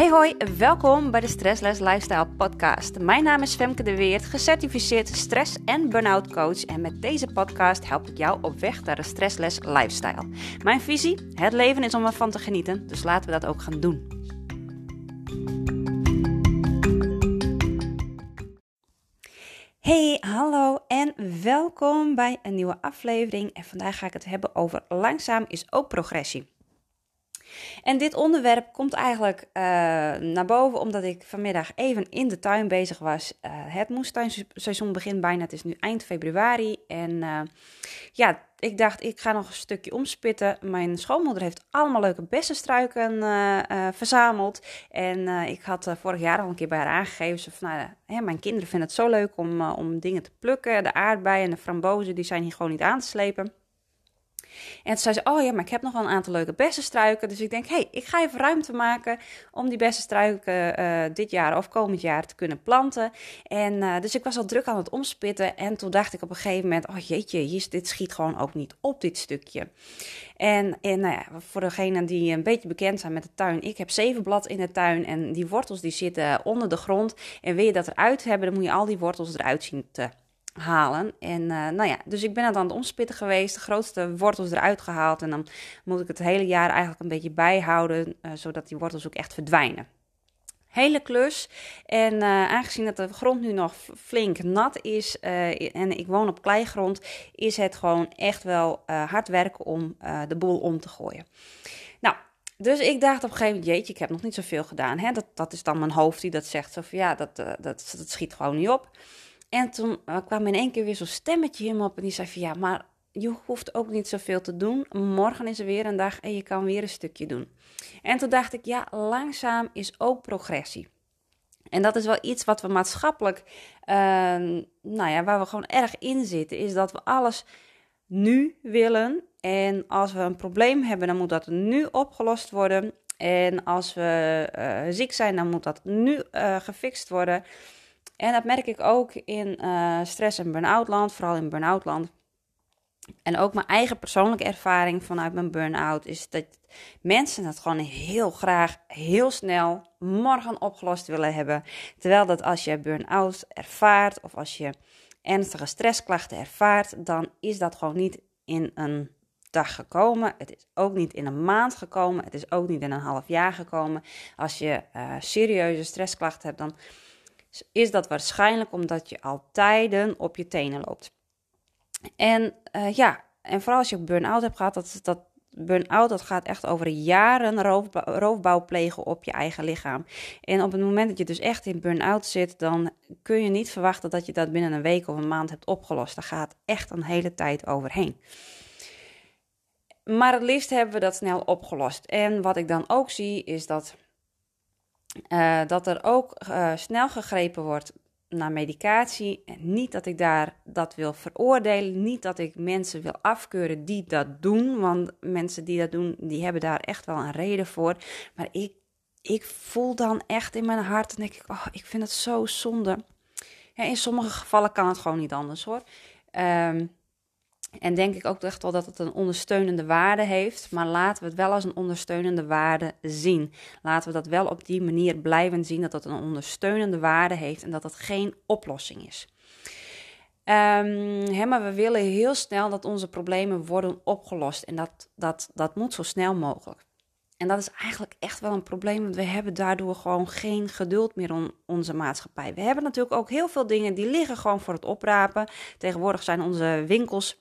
Hey hoi, welkom bij de Stressless Lifestyle podcast. Mijn naam is Femke de Weert, gecertificeerd stress- en burn-out coach en met deze podcast help ik jou op weg naar een stressless lifestyle. Mijn visie? Het leven is om ervan te genieten, dus laten we dat ook gaan doen. Hey, hallo en welkom bij een nieuwe aflevering. En vandaag ga ik het hebben over langzaam is ook progressie. En dit onderwerp komt eigenlijk uh, naar boven omdat ik vanmiddag even in de tuin bezig was. Uh, het moestuinseizoen begint bijna, het is nu eind februari. En uh, ja, ik dacht, ik ga nog een stukje omspitten. Mijn schoonmoeder heeft allemaal leuke bessenstruiken verzameld. En ik had vorig jaar al een keer bij haar aangegeven. Zo van, nou, mijn kinderen vinden het zo leuk om, om dingen te plukken. De aardbeien en de frambozen, die zijn hier gewoon niet aan te slepen. En toen zei ze, oh ja, maar ik heb nog wel een aantal leuke bessenstruiken. Dus ik denk, hé, hey, ik ga even ruimte maken om die bessenstruiken uh, dit jaar of komend jaar te kunnen planten. En uh, dus ik was al druk aan het omspitten. En toen dacht ik op een gegeven moment, oh jeetje, hier, dit schiet gewoon ook niet op, dit stukje. En, en nou ja, voor degenen die een beetje bekend zijn met de tuin, ik heb zeven blad in de tuin en die wortels die zitten onder de grond. En wil je dat eruit hebben, dan moet je al die wortels eruit zien te halen. En uh, nou ja, dus ik ben het aan het omspitten geweest, de grootste wortels eruit gehaald. En dan moet ik het hele jaar eigenlijk een beetje bijhouden, uh, zodat die wortels ook echt verdwijnen. Hele klus. En uh, aangezien dat de grond nu nog flink nat is en ik woon op kleigrond, is het gewoon echt wel hard werken om de boel om te gooien. Nou, dus ik dacht op een gegeven moment, jeetje, ik heb nog niet zoveel gedaan. Hè? Dat, dat is dan mijn hoofd die dat zegt. Van, ja, dat, dat schiet gewoon niet op. En toen uh, kwam in één keer weer zo'n stemmetje in me op en die zei van ja, maar je hoeft ook niet zoveel te doen. Morgen is er weer een dag en je kan weer een stukje doen. En toen dacht ik, ja, langzaam is ook progressie. En dat is wel iets wat we maatschappelijk, uh, nou ja, waar we gewoon erg in zitten, is dat we alles nu willen. En als we een probleem hebben, dan moet dat nu opgelost worden. En als we uh, ziek zijn, dan moet dat nu uh, gefixt worden. En dat merk ik ook in uh, stress- en burn-out land, vooral in burn-out land. En ook mijn eigen persoonlijke ervaring vanuit mijn burn-out is dat mensen het gewoon heel graag, heel snel, morgen opgelost willen hebben. Terwijl dat als je burn-out ervaart of als je ernstige stressklachten ervaart, dan is dat gewoon niet in een dag gekomen. Het is ook niet in een maand gekomen. Het is ook niet in een half jaar gekomen. Als je uh, serieuze stressklachten hebt, dan is dat waarschijnlijk omdat je al tijden op je tenen loopt. En uh, ja, en vooral als je burn-out hebt gehad, dat, dat burn-out dat gaat echt over jaren roofbouw, roofbouw plegen op je eigen lichaam. En op het moment dat je dus echt in burn-out zit, dan kun je niet verwachten dat je dat binnen een week of een maand hebt opgelost. Daar gaat echt een hele tijd overheen. Maar het liefst hebben we dat snel opgelost. En wat ik dan ook zie, is dat uh, dat er ook uh, snel gegrepen wordt naar medicatie. En niet dat ik daar dat wil veroordelen. Niet dat ik mensen wil afkeuren die dat doen. Want mensen die dat doen, die hebben daar echt wel een reden voor. Maar ik, ik voel dan echt in mijn hart. En denk ik, oh, ik vind het zo zonde. Ja, in sommige gevallen kan het gewoon niet anders hoor. Um, en denk ik ook echt wel dat het een ondersteunende waarde heeft. Maar laten we het wel als een ondersteunende waarde zien. Laten we dat wel op die manier blijven zien. Dat het een ondersteunende waarde heeft en dat het geen oplossing is. Um, hè, maar we willen heel snel dat onze problemen worden opgelost. En dat, dat, dat moet zo snel mogelijk. En dat is eigenlijk echt wel een probleem, want we hebben daardoor gewoon geen geduld meer in onze maatschappij. We hebben natuurlijk ook heel veel dingen die liggen gewoon voor het oprapen. Tegenwoordig zijn onze winkels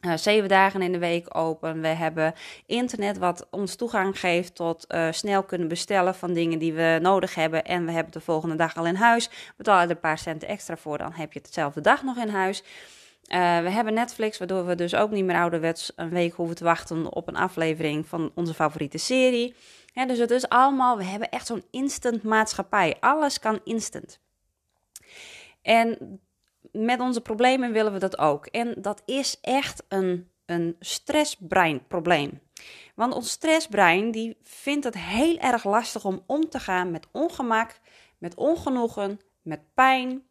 uh, zeven dagen in de week open. We hebben internet wat ons toegang geeft tot uh, snel kunnen bestellen van dingen die we nodig hebben. En we hebben de volgende dag al in huis. Betaal er een paar centen extra voor, dan heb je het dezelfde dag nog in huis. Uh, we hebben Netflix, waardoor we dus ook niet meer ouderwets een week hoeven te wachten op een aflevering van onze favoriete serie. Dus het is allemaal, we hebben echt zo'n instant maatschappij. Alles kan instant. En met onze problemen willen we dat ook. En dat is echt een, een stressbreinprobleem. Want ons stressbrein die vindt het heel erg lastig om om te gaan met ongemak, met ongenoegen, met pijn,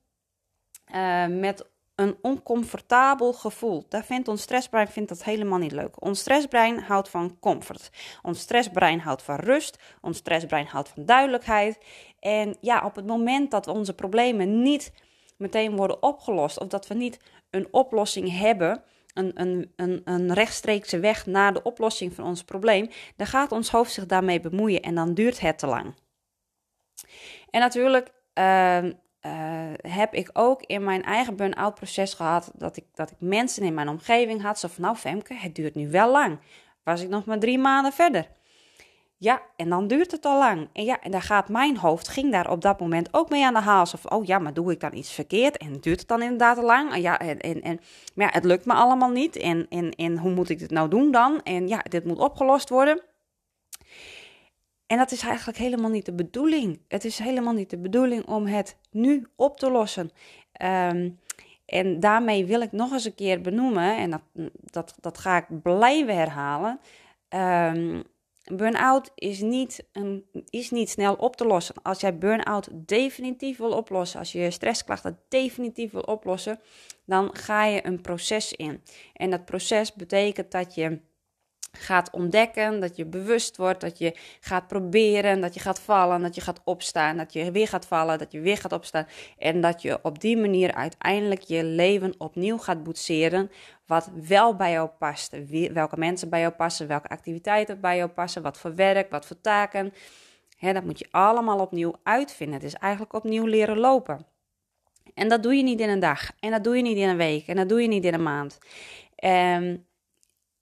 uh, met een oncomfortabel gevoel. Daar vindt ons stressbrein vindt dat helemaal niet leuk. Ons stressbrein houdt van comfort. Ons stressbrein houdt van rust. Ons stressbrein houdt van duidelijkheid. En ja, op het moment dat onze problemen niet meteen worden opgelost, of dat we niet een oplossing hebben, een, een, een, een rechtstreekse weg naar de oplossing van ons probleem, dan gaat ons hoofd zich daarmee bemoeien en dan duurt het te lang. En natuurlijk uh, uh, heb ik ook in mijn eigen burn-out proces gehad dat ik, dat ik mensen in mijn omgeving had. Zo van, nou Femke, het duurt nu wel lang. Was ik nog maar drie maanden verder. Ja, en dan duurt het al lang. En ja, en daar gaat mijn hoofd, ging daar op dat moment ook mee aan de haal. Of, oh ja, maar doe ik dan iets verkeerd? En duurt het dan inderdaad al lang? En ja, en, en, en maar ja, het lukt me allemaal niet. En, en, en hoe moet ik dit nou doen dan? En ja, dit moet opgelost worden. En dat is eigenlijk helemaal niet de bedoeling. Het is helemaal niet de bedoeling om het nu op te lossen. Um, en daarmee wil ik nog eens een keer benoemen, en dat, dat, dat ga ik blijven herhalen. Um, burn-out is niet, een, is niet snel op te lossen. Als jij burn-out definitief wil oplossen, als je je stressklachten definitief wil oplossen, dan ga je een proces in. En dat proces betekent dat je gaat ontdekken, dat je bewust wordt, dat je gaat proberen, dat je gaat vallen, dat je gaat opstaan, dat je weer gaat vallen, dat je weer gaat opstaan en dat je op die manier uiteindelijk je leven opnieuw gaat boetseren wat wel bij jou past, welke mensen bij jou passen, welke activiteiten bij jou passen, wat voor werk, wat voor taken. He, dat moet je allemaal opnieuw uitvinden. Het is eigenlijk opnieuw leren lopen. En dat doe je niet in een dag. En dat doe je niet in een week. En dat doe je niet in een maand. Um,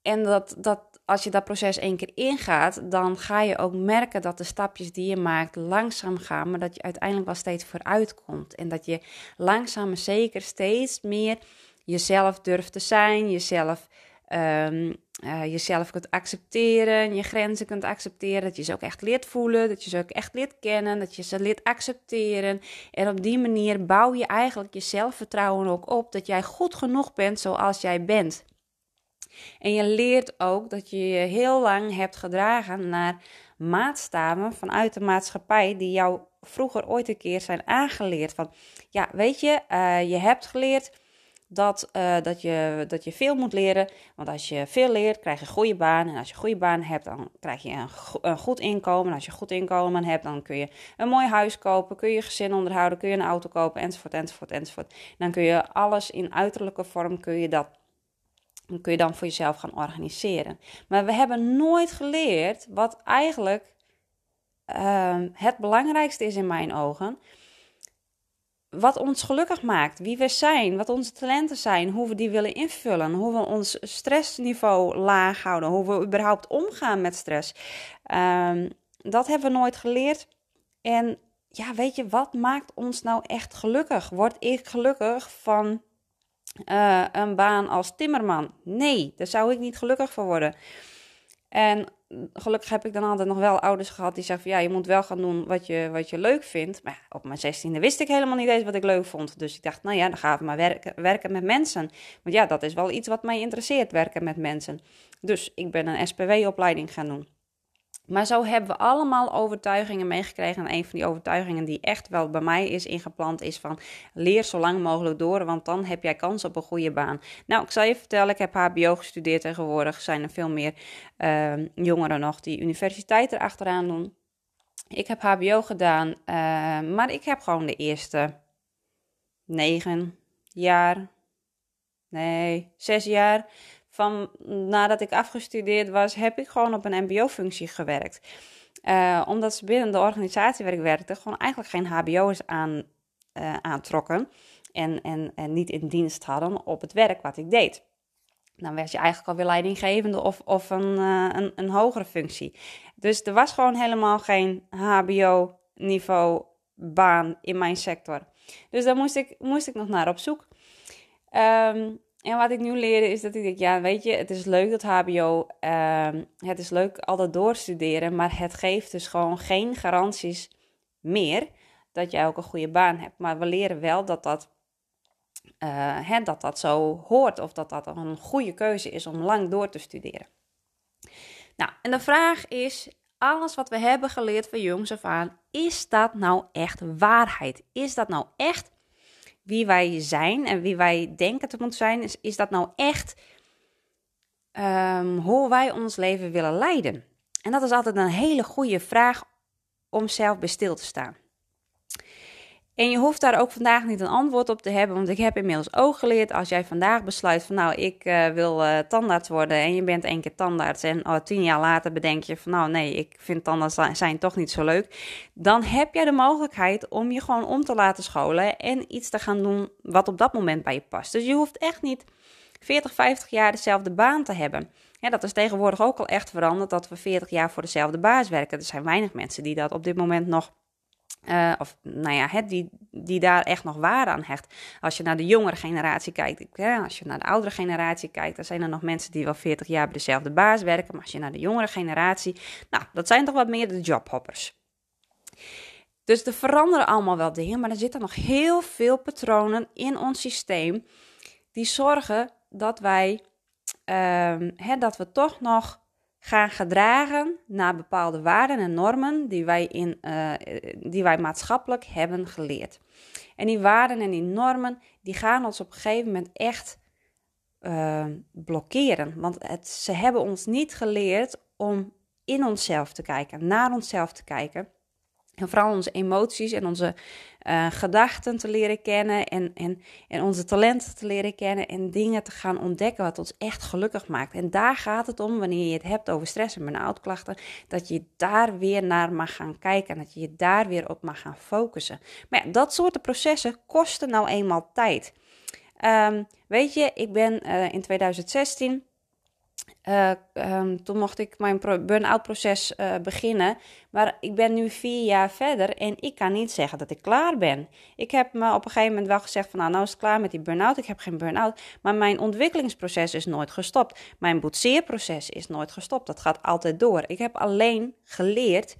en dat, dat, als je dat proces één keer ingaat, dan ga je ook merken dat de stapjes die je maakt langzaam gaan, maar dat je uiteindelijk wel steeds vooruit komt. En dat je langzaam maar zeker steeds meer jezelf durft te zijn, jezelf, um, uh, jezelf kunt accepteren, je grenzen kunt accepteren, dat je ze ook echt leert voelen, dat je ze ook echt leert kennen, dat je ze leert accepteren. En op die manier bouw je eigenlijk je zelfvertrouwen ook op dat jij goed genoeg bent zoals jij bent. En je leert ook dat je je heel lang hebt gedragen naar maatstaven vanuit de maatschappij die jou vroeger ooit een keer zijn aangeleerd. Van ja, weet je, uh, je hebt geleerd dat, uh, dat, je, dat je veel moet leren. Want als je veel leert, krijg je een goede baan. En als je een goede baan hebt, dan krijg je een, een goed inkomen. En als je een goed inkomen hebt, dan kun je een mooi huis kopen. Kun je gezin onderhouden, kun je een auto kopen, enzovoort, enzovoort, enzovoort. Dan kun je alles in uiterlijke vorm, kun je dat dan kun je dan voor jezelf gaan organiseren. Maar we hebben nooit geleerd wat eigenlijk uh, het belangrijkste is in mijn ogen. Wat ons gelukkig maakt, wie we zijn, wat onze talenten zijn, hoe we die willen invullen, hoe we ons stressniveau laag houden, hoe we überhaupt omgaan met stress. Um, dat hebben we nooit geleerd. En ja, weet je, wat maakt ons nou echt gelukkig? Word ik gelukkig van uh, een baan als timmerman. Nee, daar zou ik niet gelukkig voor worden. En gelukkig heb ik dan altijd nog wel ouders gehad die zeggen van ja, je moet wel gaan doen wat je, wat je leuk vindt. Maar op mijn zestiende wist ik helemaal niet eens wat ik leuk vond. Dus ik dacht, nou ja, dan gaan we maar werken, werken met mensen. Want ja, dat is wel iets wat mij interesseert, werken met mensen. Dus ik ben een SPW-opleiding gaan doen. Maar zo hebben we allemaal overtuigingen meegekregen. En een van die overtuigingen die echt wel bij mij is ingeplant, is van leer zo lang mogelijk door, want dan heb jij kans op een goede baan. Nou, ik zal je vertellen, ik heb HBO gestudeerd tegenwoordig. Zijn er veel meer uh, jongeren nog die universiteit erachteraan doen. Ik heb HBO gedaan, uh, maar ik heb gewoon de eerste negen jaar, nee, zes jaar van nadat ik afgestudeerd was, heb ik gewoon op een MBO-functie gewerkt. Uh, omdat ze binnen de organisatie waar ik werkte gewoon eigenlijk geen HBO's aan, uh, aantrokken. En, en, en niet in dienst hadden op het werk wat ik deed. Dan werd je eigenlijk alweer leidinggevende of, of een, uh, een, hogere functie. Dus er was gewoon helemaal geen HBO-niveau baan in mijn sector. Dus daar moest ik, moest ik nog naar op zoek. Um, en wat ik nu leer is dat ik denk, ja, weet je, het is leuk dat HBO, uh, het is leuk altijd doorstuderen, maar het geeft dus gewoon geen garanties meer dat jij ook een goede baan hebt. Maar we leren wel dat dat, uh, hè, dat, dat zo hoort of dat dat een goede keuze is om lang door te studeren. Nou, en de vraag is, alles wat we hebben geleerd van jongs af aan, is dat nou echt waarheid? Is dat nou echt wie wij zijn en wie wij denken te moeten zijn, is, dat nou echt um, hoe wij ons leven willen leiden? En dat is altijd een hele goede vraag om zelf bij stil te staan. En je hoeft daar ook vandaag niet een antwoord op te hebben, want ik heb inmiddels ook geleerd als jij vandaag besluit van nou, ik uh, wil uh, tandarts worden en je bent één keer tandarts en oh, tien jaar later bedenk je van nou nee, ik vind tandarts zijn toch niet zo leuk, dan heb jij de mogelijkheid om je gewoon om te laten scholen en iets te gaan doen wat op dat moment bij je past. Dus je hoeft echt niet 40, 50 jaar dezelfde baan te hebben. Ja, dat is tegenwoordig ook al echt veranderd dat we 40 jaar voor dezelfde baas werken. Er zijn weinig mensen die dat op dit moment nog uh, of nou ja, het, die, die daar echt nog waarde aan hecht. Als je naar de jongere generatie kijkt, als je naar de oudere generatie kijkt, dan zijn er nog mensen die wel 40 jaar bij dezelfde baas werken. Maar als je naar de jongere generatie, nou, dat zijn toch wat meer de jobhoppers. Dus er veranderen allemaal wel dingen, maar er zitten nog heel veel patronen in ons systeem die zorgen dat wij, um, hè, dat we toch nog gaan gedragen naar bepaalde waarden en normen die wij, in, uh, die wij maatschappelijk hebben geleerd. En die waarden en die normen die gaan ons op een gegeven moment echt uh, blokkeren. Want het, ze hebben ons niet geleerd om in onszelf te kijken, naar onszelf te kijken. En vooral onze emoties en onze uh, gedachten te leren kennen en, en, en onze talenten te leren kennen en dingen te gaan ontdekken wat ons echt gelukkig maakt. En daar gaat het om wanneer je het hebt over stress en burn-out klachten, dat je daar weer naar mag gaan kijken en dat je je daar weer op mag gaan focussen. Maar ja, dat soort processen kosten nou eenmaal tijd. Um, weet je, ik ben uh, in 2016 uh, um, toen mocht ik mijn burn-out proces uh, beginnen. Maar ik ben nu vier jaar verder en ik kan niet zeggen dat ik klaar ben. Ik heb me op een gegeven moment wel gezegd van nou, nou is het klaar met die burn-out. Ik heb geen burn-out. Maar mijn ontwikkelingsproces is nooit gestopt. Mijn boetseerproces is nooit gestopt. Dat gaat altijd door. Ik heb alleen geleerd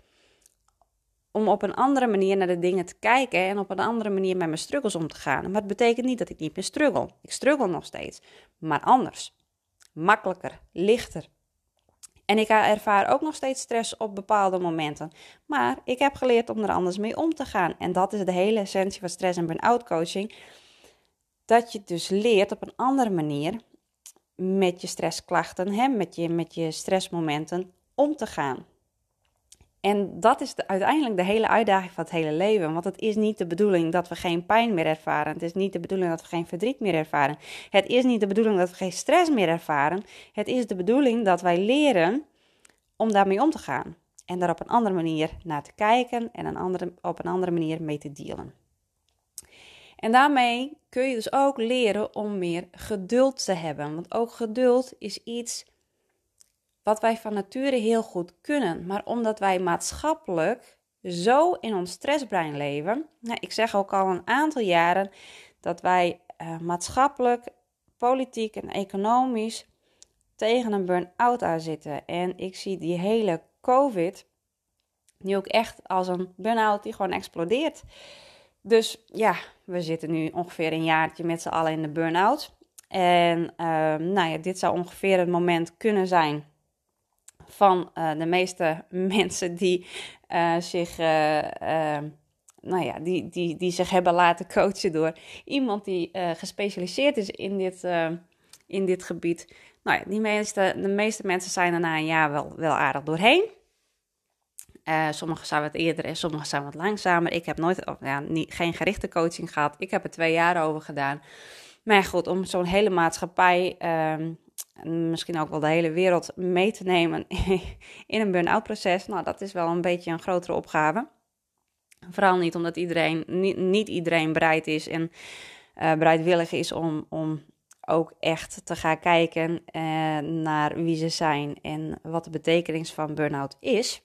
om op een andere manier naar de dingen te kijken en op een andere manier met mijn struggles om te gaan. Maar het betekent niet dat ik niet meer struggle. Ik struggle nog steeds, maar anders makkelijker, lichter. En ik ervaar ook nog steeds stress op bepaalde momenten. Maar ik heb geleerd om er anders mee om te gaan. En dat is de hele essentie van stress en burn-out coaching. Dat je dus leert op een andere manier met je stressklachten, hè, met, je, met je stressmomenten om te gaan. En dat is de, uiteindelijk de hele uitdaging van het hele leven. Want het is niet de bedoeling dat we geen pijn meer ervaren. Het is niet de bedoeling dat we geen verdriet meer ervaren. Het is niet de bedoeling dat we geen stress meer ervaren. Het is de bedoeling dat wij leren om daarmee om te gaan. En daar op een andere manier naar te kijken en een andere, op een andere manier mee te dealen. En daarmee kun je dus ook leren om meer geduld te hebben. Want ook geduld is iets wat wij van nature heel goed kunnen. Maar omdat wij maatschappelijk zo in ons stressbrein leven. Nou, ik zeg ook al een aantal jaren dat wij uh, maatschappelijk, politiek en economisch tegen een burn-out aan zitten. En ik zie die hele COVID nu ook echt als een burn-out die gewoon explodeert. Dus ja, we zitten nu ongeveer een jaartje met z'n allen in de burn-out. En uh, nou ja, dit zou ongeveer het moment kunnen zijn van uh, de meeste mensen die uh, zich. Uh, nou ja, die, die, die zich hebben laten coachen door iemand die gespecialiseerd is in dit, in dit gebied. Nou ja, die meeste, de meeste mensen zijn er na een jaar wel, wel aardig doorheen. Uh, sommigen zijn wat eerder en sommigen zijn wat langzamer. Ik heb nooit, ja, geen gerichte coaching gehad. Ik heb er twee jaar over gedaan. Maar goed, om zo'n hele maatschappij misschien ook wel de hele wereld mee te nemen in een burn-out proces. Nou, dat is wel een beetje een grotere opgave. Vooral niet omdat iedereen, niet, iedereen bereid is en uh, bereidwillig is om, om ook echt te gaan kijken uh, naar wie ze zijn en wat de betekenis van burn-out is.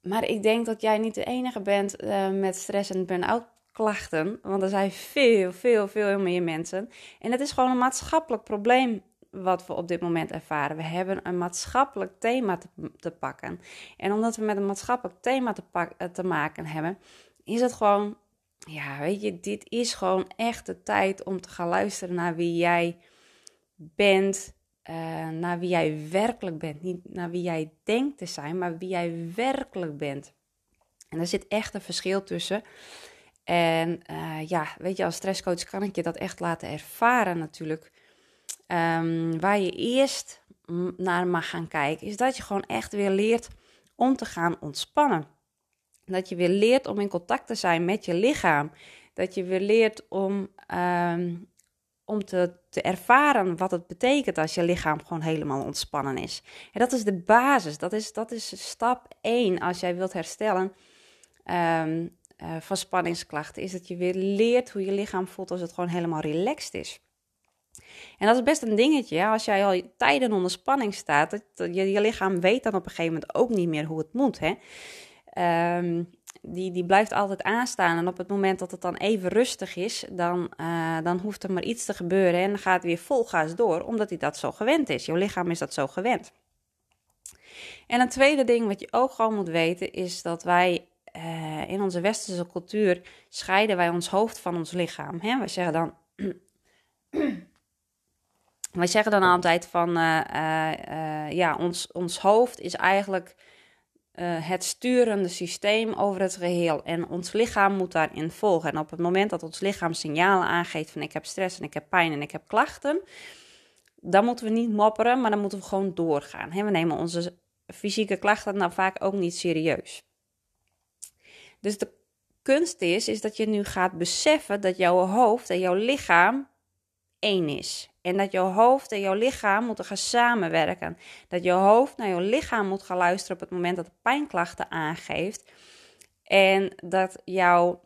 Maar ik denk dat jij niet de enige bent uh, met stress en burn-out klachten. Want er zijn veel, veel, veel meer mensen. En het is gewoon een maatschappelijk probleem wat we op dit moment ervaren. We hebben een maatschappelijk thema te, pakken. En omdat we met een maatschappelijk thema te, pak, eh, te maken hebben, is het gewoon, ja, weet je, dit is gewoon echt de tijd om te gaan luisteren naar wie jij bent. Uh, naar wie jij werkelijk bent. Niet naar wie jij denkt te zijn, maar wie jij werkelijk bent. En er zit echt een verschil tussen. En uh, ja, weet je, als stresscoach kan ik je dat echt laten ervaren natuurlijk. Um, waar je eerst naar mag gaan kijken, is dat je gewoon echt weer leert om te gaan ontspannen. Dat je weer leert om in contact te zijn met je lichaam. Dat je weer leert om, um, om te, te ervaren wat het betekent als je lichaam gewoon helemaal ontspannen is. En dat is de basis. Dat is, dat is stap 1 als jij wilt herstellen. Um, uh, van spanningsklachten, is dat je weer leert hoe je lichaam voelt als het gewoon helemaal relaxed is. En dat is best een dingetje. Als jij al tijden onder spanning staat, dat, je, je lichaam weet dan op een gegeven moment ook niet meer hoe het moet. Hè? Um, die, die blijft altijd aanstaan. En op het moment dat het dan even rustig is, dan, uh, dan hoeft er maar iets te gebeuren. En dan gaat het weer vol gas door, omdat hij dat zo gewend is. Jouw lichaam is dat zo gewend. En een tweede ding wat je ook gewoon moet weten, is dat wij uh, in onze westerse cultuur scheiden wij ons hoofd van ons lichaam. Hè? Wij zeggen dan. wij zeggen dan altijd van. Uh, uh, ja, ons, ons hoofd is eigenlijk. het sturende systeem over het geheel. En ons lichaam moet daarin volgen. En op het moment dat ons lichaam signalen aangeeft van ik heb stress en ik heb pijn en ik heb klachten, dan moeten we niet mopperen, maar dan moeten we gewoon doorgaan. We nemen onze fysieke klachten nou vaak ook niet serieus. Dus de kunst is, is dat je nu gaat beseffen dat jouw hoofd en jouw lichaam één is. En dat jouw hoofd en jouw lichaam moeten gaan samenwerken. Dat jouw hoofd naar jouw lichaam moet gaan luisteren op het moment dat het pijnklachten aangeeft. En dat jouw,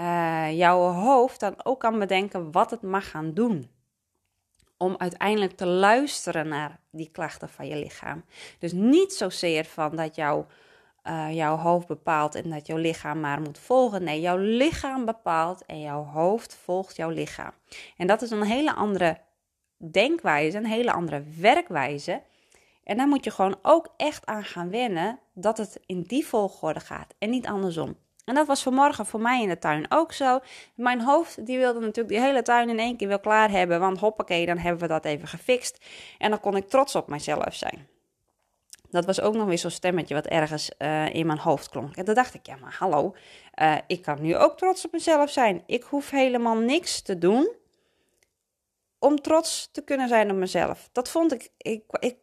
uh, jouw hoofd dan ook kan bedenken wat het mag gaan doen. Om uiteindelijk te luisteren naar die klachten van je lichaam. Dus niet zozeer van dat jouw uh, jouw hoofd bepaalt en dat jouw lichaam maar moet volgen. Nee, jouw lichaam bepaalt en jouw hoofd volgt jouw lichaam. En dat is een hele andere denkwijze, een hele andere werkwijze. En daar moet je gewoon ook echt aan gaan wennen dat het in die volgorde gaat en niet andersom. En dat was vanmorgen voor mij in de tuin ook zo. Mijn hoofd die wilde natuurlijk die hele tuin in één keer wel klaar hebben, want hoppakee, dan hebben we dat even gefixt. En dan kon ik trots op mezelf zijn. Dat was ook nog weer zo'n stemmetje wat ergens uh, in mijn hoofd klonk. En toen dacht ik, ja, maar hallo, uh, ik kan nu ook trots op mezelf zijn. Ik hoef helemaal niks te doen om trots te kunnen zijn op mezelf. Dat vond ik, ik, ik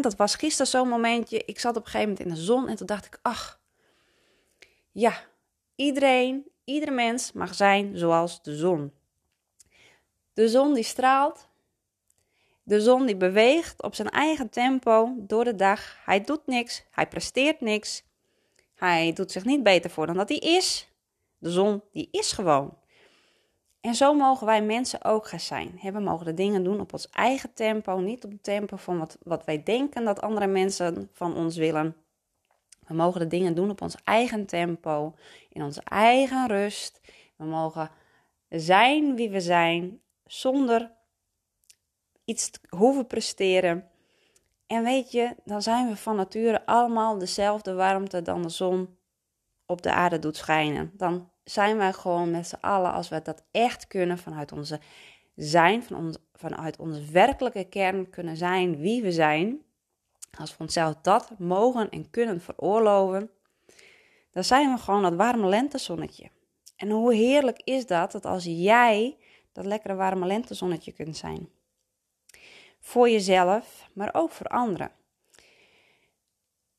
dat was gisteren zo'n momentje. Ik zat op een gegeven moment in de zon en toen dacht ik, ach, ja, iedereen, iedere mens mag zijn zoals de zon. De zon die straalt, de zon die beweegt op zijn eigen tempo door de dag. Hij doet niks, hij presteert niks. Hij doet zich niet beter voor dan dat hij is. De zon die is gewoon. En zo mogen wij mensen ook gaan zijn. We mogen de dingen doen op ons eigen tempo, niet op het tempo van wat, wat wij denken dat andere mensen van ons willen. We mogen de dingen doen op ons eigen tempo, in onze eigen rust. We mogen zijn wie we zijn, zonder iets hoeven presteren. En weet je, dan zijn we van nature allemaal dezelfde warmte dan de zon op de aarde doet schijnen. Dan zijn wij gewoon met z'n allen, als we dat echt kunnen, vanuit onze zijn, van ons, vanuit onze werkelijke kern kunnen zijn wie we zijn. Als we onszelf dat mogen en kunnen veroorloven, dan zijn we gewoon dat warme lentezonnetje. En hoe heerlijk is dat, dat als jij dat lekkere warme lentezonnetje kunt zijn. Voor jezelf, maar ook voor anderen.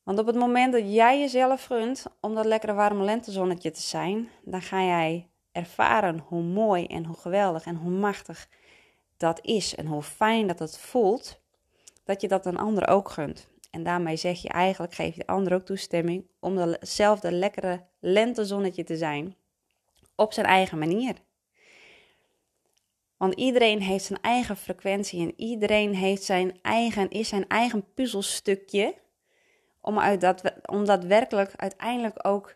Want op het moment dat jij jezelf gunt om dat lekkere warme lentezonnetje te zijn, dan ga jij ervaren hoe mooi en hoe geweldig en hoe machtig dat is en hoe fijn dat het voelt, dat je dat een ander ook gunt. En daarmee zeg je eigenlijk, geef je de ander ook toestemming om hetzelfde lekkere lentezonnetje te zijn op zijn eigen manier. Want iedereen heeft zijn eigen frequentie en iedereen heeft zijn eigen, is zijn eigen puzzelstukje. Om, uit dat, om daadwerkelijk uiteindelijk ook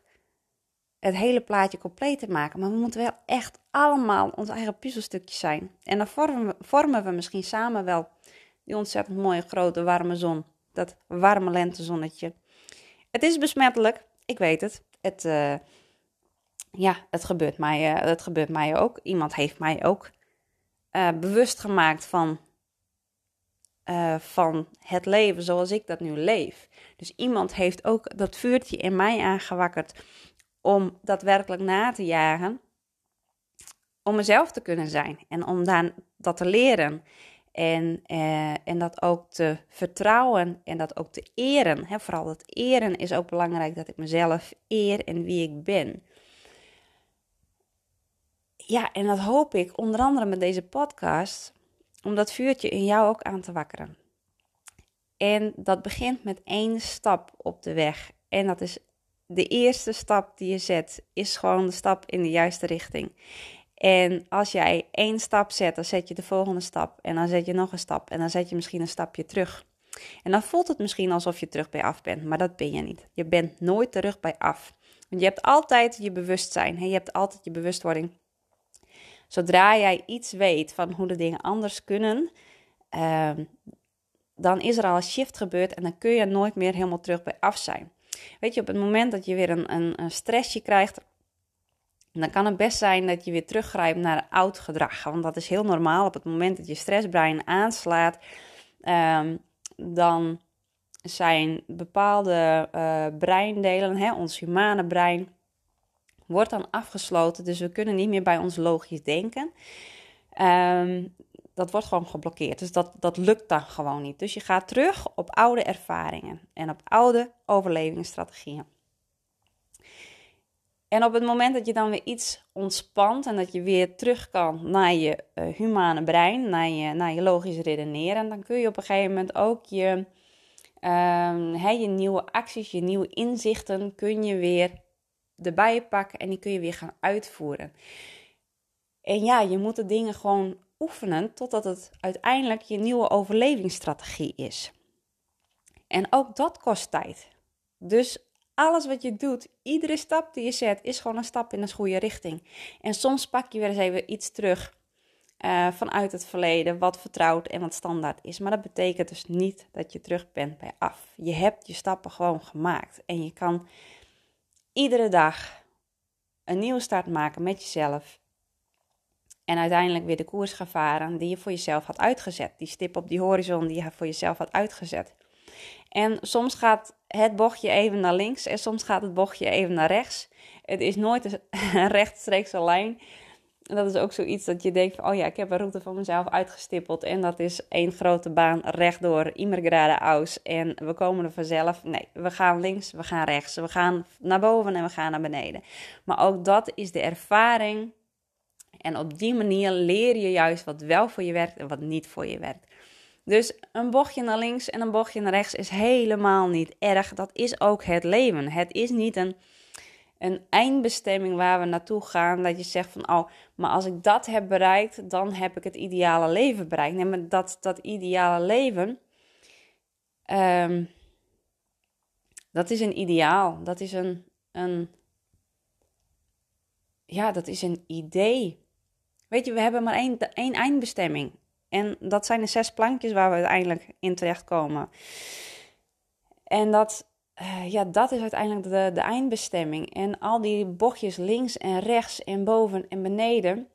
het hele plaatje compleet te maken. Maar we moeten wel echt allemaal ons eigen puzzelstukje zijn. En dan vormen we, vormen we misschien samen wel die ontzettend mooie grote warme zon. Dat warme lentezonnetje. Het is besmettelijk, ik weet het. Het, uh, ja, het gebeurt, mij, uh, het gebeurt mij ook. Iemand heeft mij ook uh, bewust gemaakt van, uh, van het leven zoals ik dat nu leef. Dus iemand heeft ook dat vuurtje in mij aangewakkerd om daadwerkelijk na te jagen. om mezelf te kunnen zijn en om dan dat te leren. En, eh, en dat ook te vertrouwen en dat ook te eren. Hè, vooral dat eren is ook belangrijk, dat ik mezelf eer en wie ik ben. Ja, en dat hoop ik onder andere met deze podcast, om dat vuurtje in jou ook aan te wakkeren. En dat begint met één stap op de weg. En dat is de eerste stap die je zet, is gewoon de stap in de juiste richting. En als jij één stap zet, dan zet je de volgende stap. En dan zet je nog een stap. En dan zet je misschien een stapje terug. En dan voelt het misschien alsof je terug bij af bent. Maar dat ben je niet. Je bent nooit terug bij af. Want je hebt altijd je bewustzijn. Je hebt altijd je bewustwording. Zodra jij iets weet van hoe de dingen anders kunnen, ehm, dan is er al een shift gebeurd en dan kun je nooit meer helemaal terug bij af zijn. Weet je, op het moment dat je weer een, een, een stressje krijgt, dan kan het best zijn dat je weer teruggrijpt naar oud gedrag. Want dat is heel normaal. Op het moment dat je stressbrein aanslaat, um, dan zijn bepaalde uh, breindelen, hè, ons humane brein, wordt dan afgesloten. Dus we kunnen niet meer bij ons logisch denken. Um, dat wordt gewoon geblokkeerd. Dus dat, dat lukt dan gewoon niet. Dus je gaat terug op oude ervaringen en op oude overlevingsstrategieën. En op het moment dat je dan weer iets ontspant en dat je weer terug kan naar je uh, humane brein, naar je, naar je logisch redeneren, dan kun je op een gegeven moment ook je, uh, je nieuwe acties, je nieuwe inzichten, kun je weer erbij pakken en die kun je weer gaan uitvoeren. En ja, je moet de dingen gewoon oefenen totdat het uiteindelijk je nieuwe overlevingsstrategie is. En ook dat kost tijd. Dus alles wat je doet, iedere stap die je zet, is gewoon een stap in de goede richting. En soms pak je weer eens even iets terug uh, vanuit het verleden, wat vertrouwd en wat standaard is. Maar dat betekent dus niet dat je terug bent bij af. Je hebt je stappen gewoon gemaakt. En je kan iedere dag een nieuwe start maken met jezelf. En uiteindelijk weer de koers gaan varen die je voor jezelf had uitgezet. Die stip op die horizon die je voor jezelf had uitgezet. En soms gaat het bochtje even naar links en soms gaat het bochtje even naar rechts. Het is nooit een rechtstreekse lijn. Dat is ook zoiets dat je denkt van, oh ja, ik heb een route voor mezelf uitgestippeld. En dat is één grote baan rechtdoor, immer gerade aus. En we komen er vanzelf. Nee, we gaan links, we gaan rechts. We gaan naar boven en we gaan naar beneden. Maar ook dat is de ervaring. En op die manier leer je juist wat wel voor je werkt en wat niet voor je werkt. Dus een bochtje naar links en een bochtje naar rechts is helemaal niet erg. Dat is ook het leven. Het is niet een, een eindbestemming waar we naartoe gaan. Dat je zegt van, oh, maar als ik dat heb bereikt, dan heb ik het ideale leven bereikt. Nee, maar dat, dat ideale leven, ehm, dat is een ideaal. Dat is een, een, ja, dat is een idee. Weet je, we hebben maar één, één eindbestemming. En dat zijn de zes plankjes waar we uiteindelijk in terechtkomen. En dat, uh, ja, dat is uiteindelijk de, de eindbestemming. En al die bochtjes links en rechts en boven en beneden,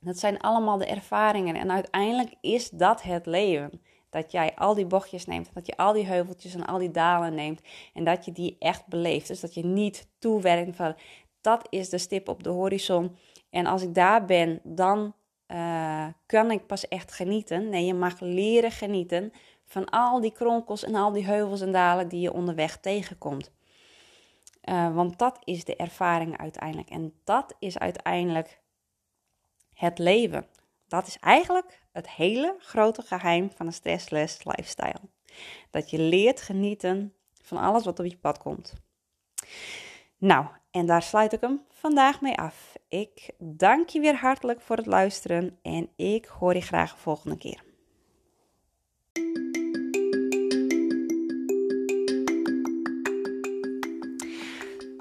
dat zijn allemaal de ervaringen. En uiteindelijk is dat het leven. Dat jij al die bochtjes neemt, dat je al die heuveltjes en al die dalen neemt en dat je die echt beleeft. Dus dat je niet toewerkt van dat is de stip op de horizon. En als ik daar ben, dan uh, kan ik pas echt genieten. Nee, je mag leren genieten van al die kronkels en al die heuvels en dalen die je onderweg tegenkomt. Uh, want dat is de ervaring uiteindelijk. En dat is uiteindelijk het leven. Dat is eigenlijk het hele grote geheim van een stressless lifestyle. Dat je leert genieten van alles wat op je pad komt. Nou, en daar sluit ik hem vandaag mee af. Ik dank je weer hartelijk voor het luisteren en ik hoor je graag de volgende keer.